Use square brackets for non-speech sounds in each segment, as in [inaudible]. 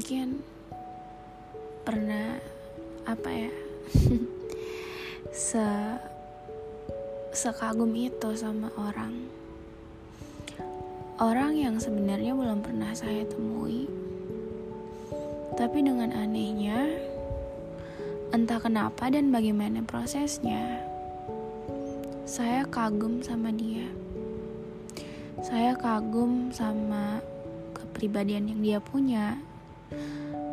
Mungkin pernah apa ya [laughs] se sekagum itu sama orang. Orang yang sebenarnya belum pernah saya temui tapi dengan anehnya entah kenapa dan bagaimana prosesnya saya kagum sama dia. Saya kagum sama kepribadian yang dia punya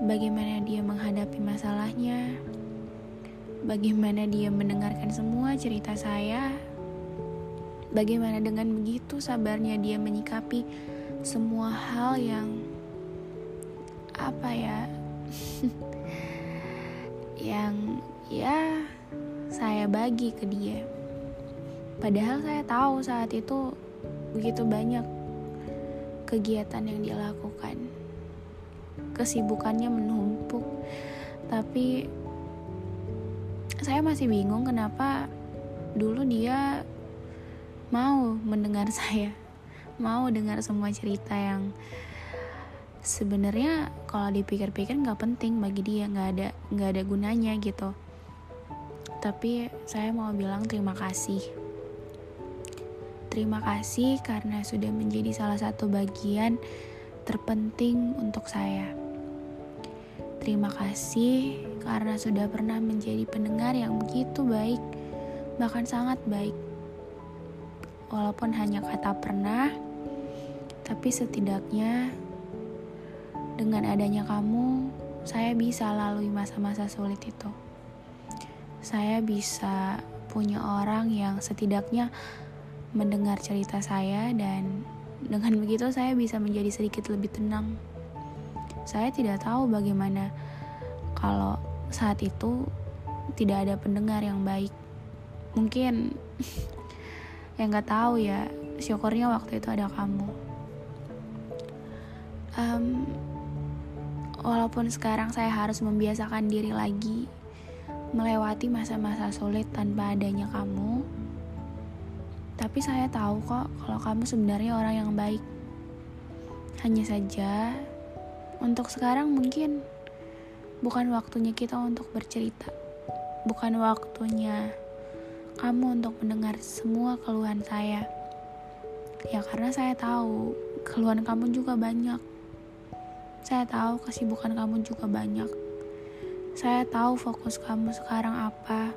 bagaimana dia menghadapi masalahnya, bagaimana dia mendengarkan semua cerita saya, bagaimana dengan begitu sabarnya dia menyikapi semua hal yang apa ya, [laughs] yang ya saya bagi ke dia. Padahal saya tahu saat itu begitu banyak kegiatan yang dia lakukan kesibukannya menumpuk. Tapi saya masih bingung kenapa dulu dia mau mendengar [laughs] saya mau dengar semua cerita yang sebenarnya kalau dipikir-pikir nggak penting bagi dia nggak ada nggak ada gunanya gitu. Tapi saya mau bilang terima kasih. Terima kasih karena sudah menjadi salah satu bagian terpenting untuk saya. Terima kasih karena sudah pernah menjadi pendengar yang begitu baik, bahkan sangat baik. Walaupun hanya kata pernah, tapi setidaknya dengan adanya kamu, saya bisa lalui masa-masa sulit itu. Saya bisa punya orang yang setidaknya mendengar cerita saya dan dengan begitu saya bisa menjadi sedikit lebih tenang. Saya tidak tahu bagaimana kalau saat itu tidak ada pendengar yang baik. Mungkin [laughs] yang nggak tahu ya, syukurnya waktu itu ada kamu. Um, walaupun sekarang saya harus membiasakan diri lagi melewati masa-masa sulit tanpa adanya kamu, tapi saya tahu kok kalau kamu sebenarnya orang yang baik. Hanya saja, untuk sekarang mungkin bukan waktunya kita untuk bercerita. Bukan waktunya kamu untuk mendengar semua keluhan saya. Ya karena saya tahu keluhan kamu juga banyak. Saya tahu kesibukan kamu juga banyak. Saya tahu fokus kamu sekarang apa.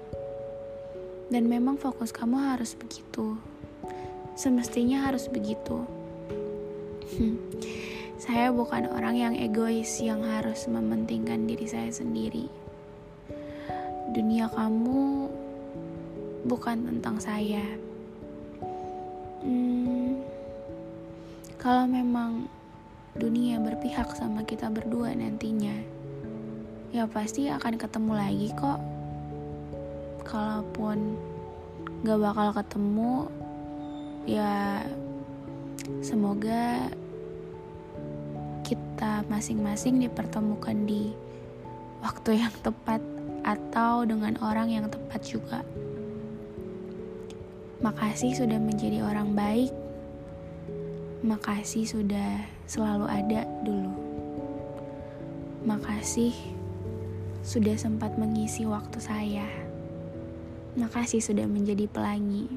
Dan memang fokus kamu harus begitu. Semestinya harus begitu. Hmm saya bukan orang yang egois yang harus mementingkan diri saya sendiri. Dunia kamu bukan tentang saya. Hmm, kalau memang dunia berpihak sama kita berdua nantinya, ya pasti akan ketemu lagi kok. Kalaupun gak bakal ketemu, ya semoga kita masing-masing dipertemukan di waktu yang tepat atau dengan orang yang tepat juga. Makasih sudah menjadi orang baik. Makasih sudah selalu ada dulu. Makasih sudah sempat mengisi waktu saya. Makasih sudah menjadi pelangi.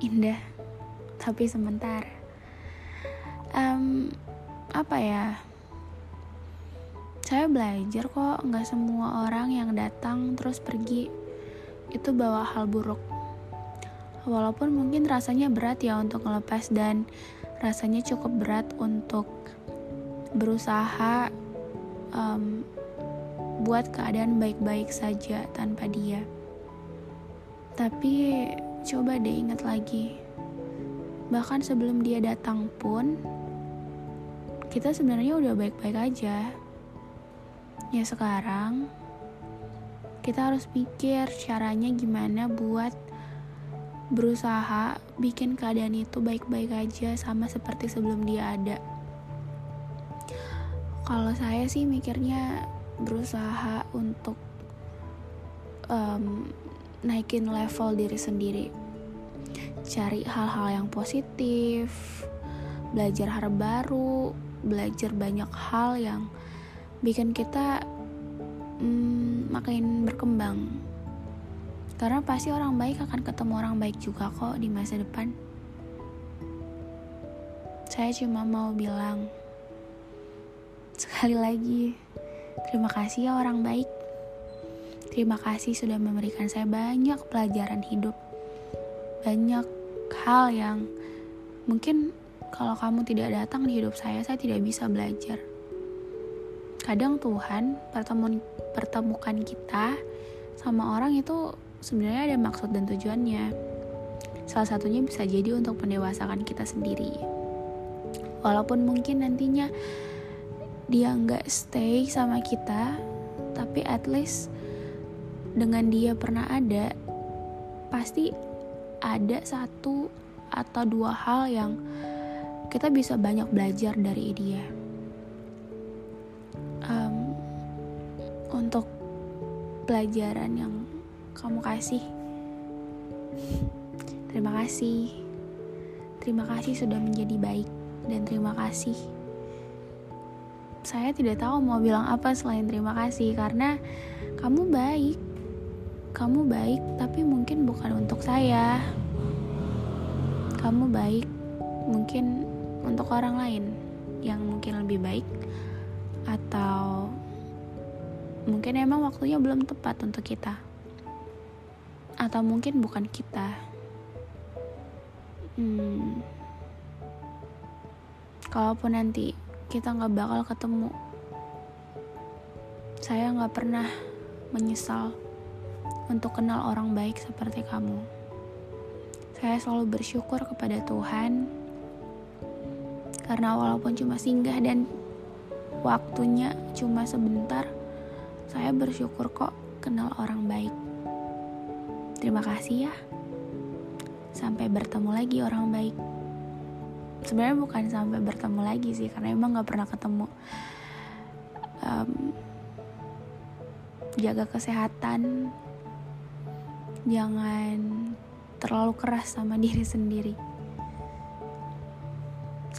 Indah, tapi sementara. Um, apa ya saya belajar kok nggak semua orang yang datang terus pergi itu bawa hal buruk walaupun mungkin rasanya berat ya untuk ngelepas dan rasanya cukup berat untuk berusaha um, buat keadaan baik-baik saja tanpa dia. Tapi coba deh ingat lagi. Bahkan sebelum dia datang pun kita sebenarnya udah baik-baik aja. Ya sekarang kita harus pikir caranya gimana buat berusaha bikin keadaan itu baik-baik aja sama seperti sebelum dia ada. Kalau saya sih mikirnya berusaha untuk um, naikin level diri sendiri, cari hal-hal yang positif, belajar hal baru, belajar banyak hal yang bikin kita um, makin berkembang karena pasti orang baik akan ketemu orang baik juga kok di masa depan. Saya cuma mau bilang, sekali lagi, terima kasih ya orang baik. Terima kasih sudah memberikan saya banyak pelajaran hidup. Banyak hal yang mungkin kalau kamu tidak datang di hidup saya, saya tidak bisa belajar. Kadang Tuhan pertemuan pertemukan kita sama orang itu sebenarnya ada maksud dan tujuannya. Salah satunya bisa jadi untuk mendewasakan kita sendiri. Walaupun mungkin nantinya dia nggak stay sama kita, tapi at least dengan dia pernah ada, pasti ada satu atau dua hal yang kita bisa banyak belajar dari dia. Um, untuk pelajaran yang kamu kasih. Terima kasih. Terima kasih sudah menjadi baik dan terima kasih. Saya tidak tahu mau bilang apa selain terima kasih karena kamu baik. Kamu baik tapi mungkin bukan untuk saya. Kamu baik mungkin untuk orang lain yang mungkin lebih baik atau mungkin emang waktunya belum tepat untuk kita atau mungkin bukan kita. Hmm, kalaupun nanti kita nggak bakal ketemu, saya nggak pernah menyesal untuk kenal orang baik seperti kamu. Saya selalu bersyukur kepada Tuhan karena walaupun cuma singgah dan waktunya cuma sebentar, saya bersyukur kok kenal orang baik. Terima kasih ya. Sampai bertemu lagi orang baik. Sebenarnya bukan sampai bertemu lagi sih, karena emang gak pernah ketemu. Um, jaga kesehatan, jangan terlalu keras sama [laughs] diri sendiri.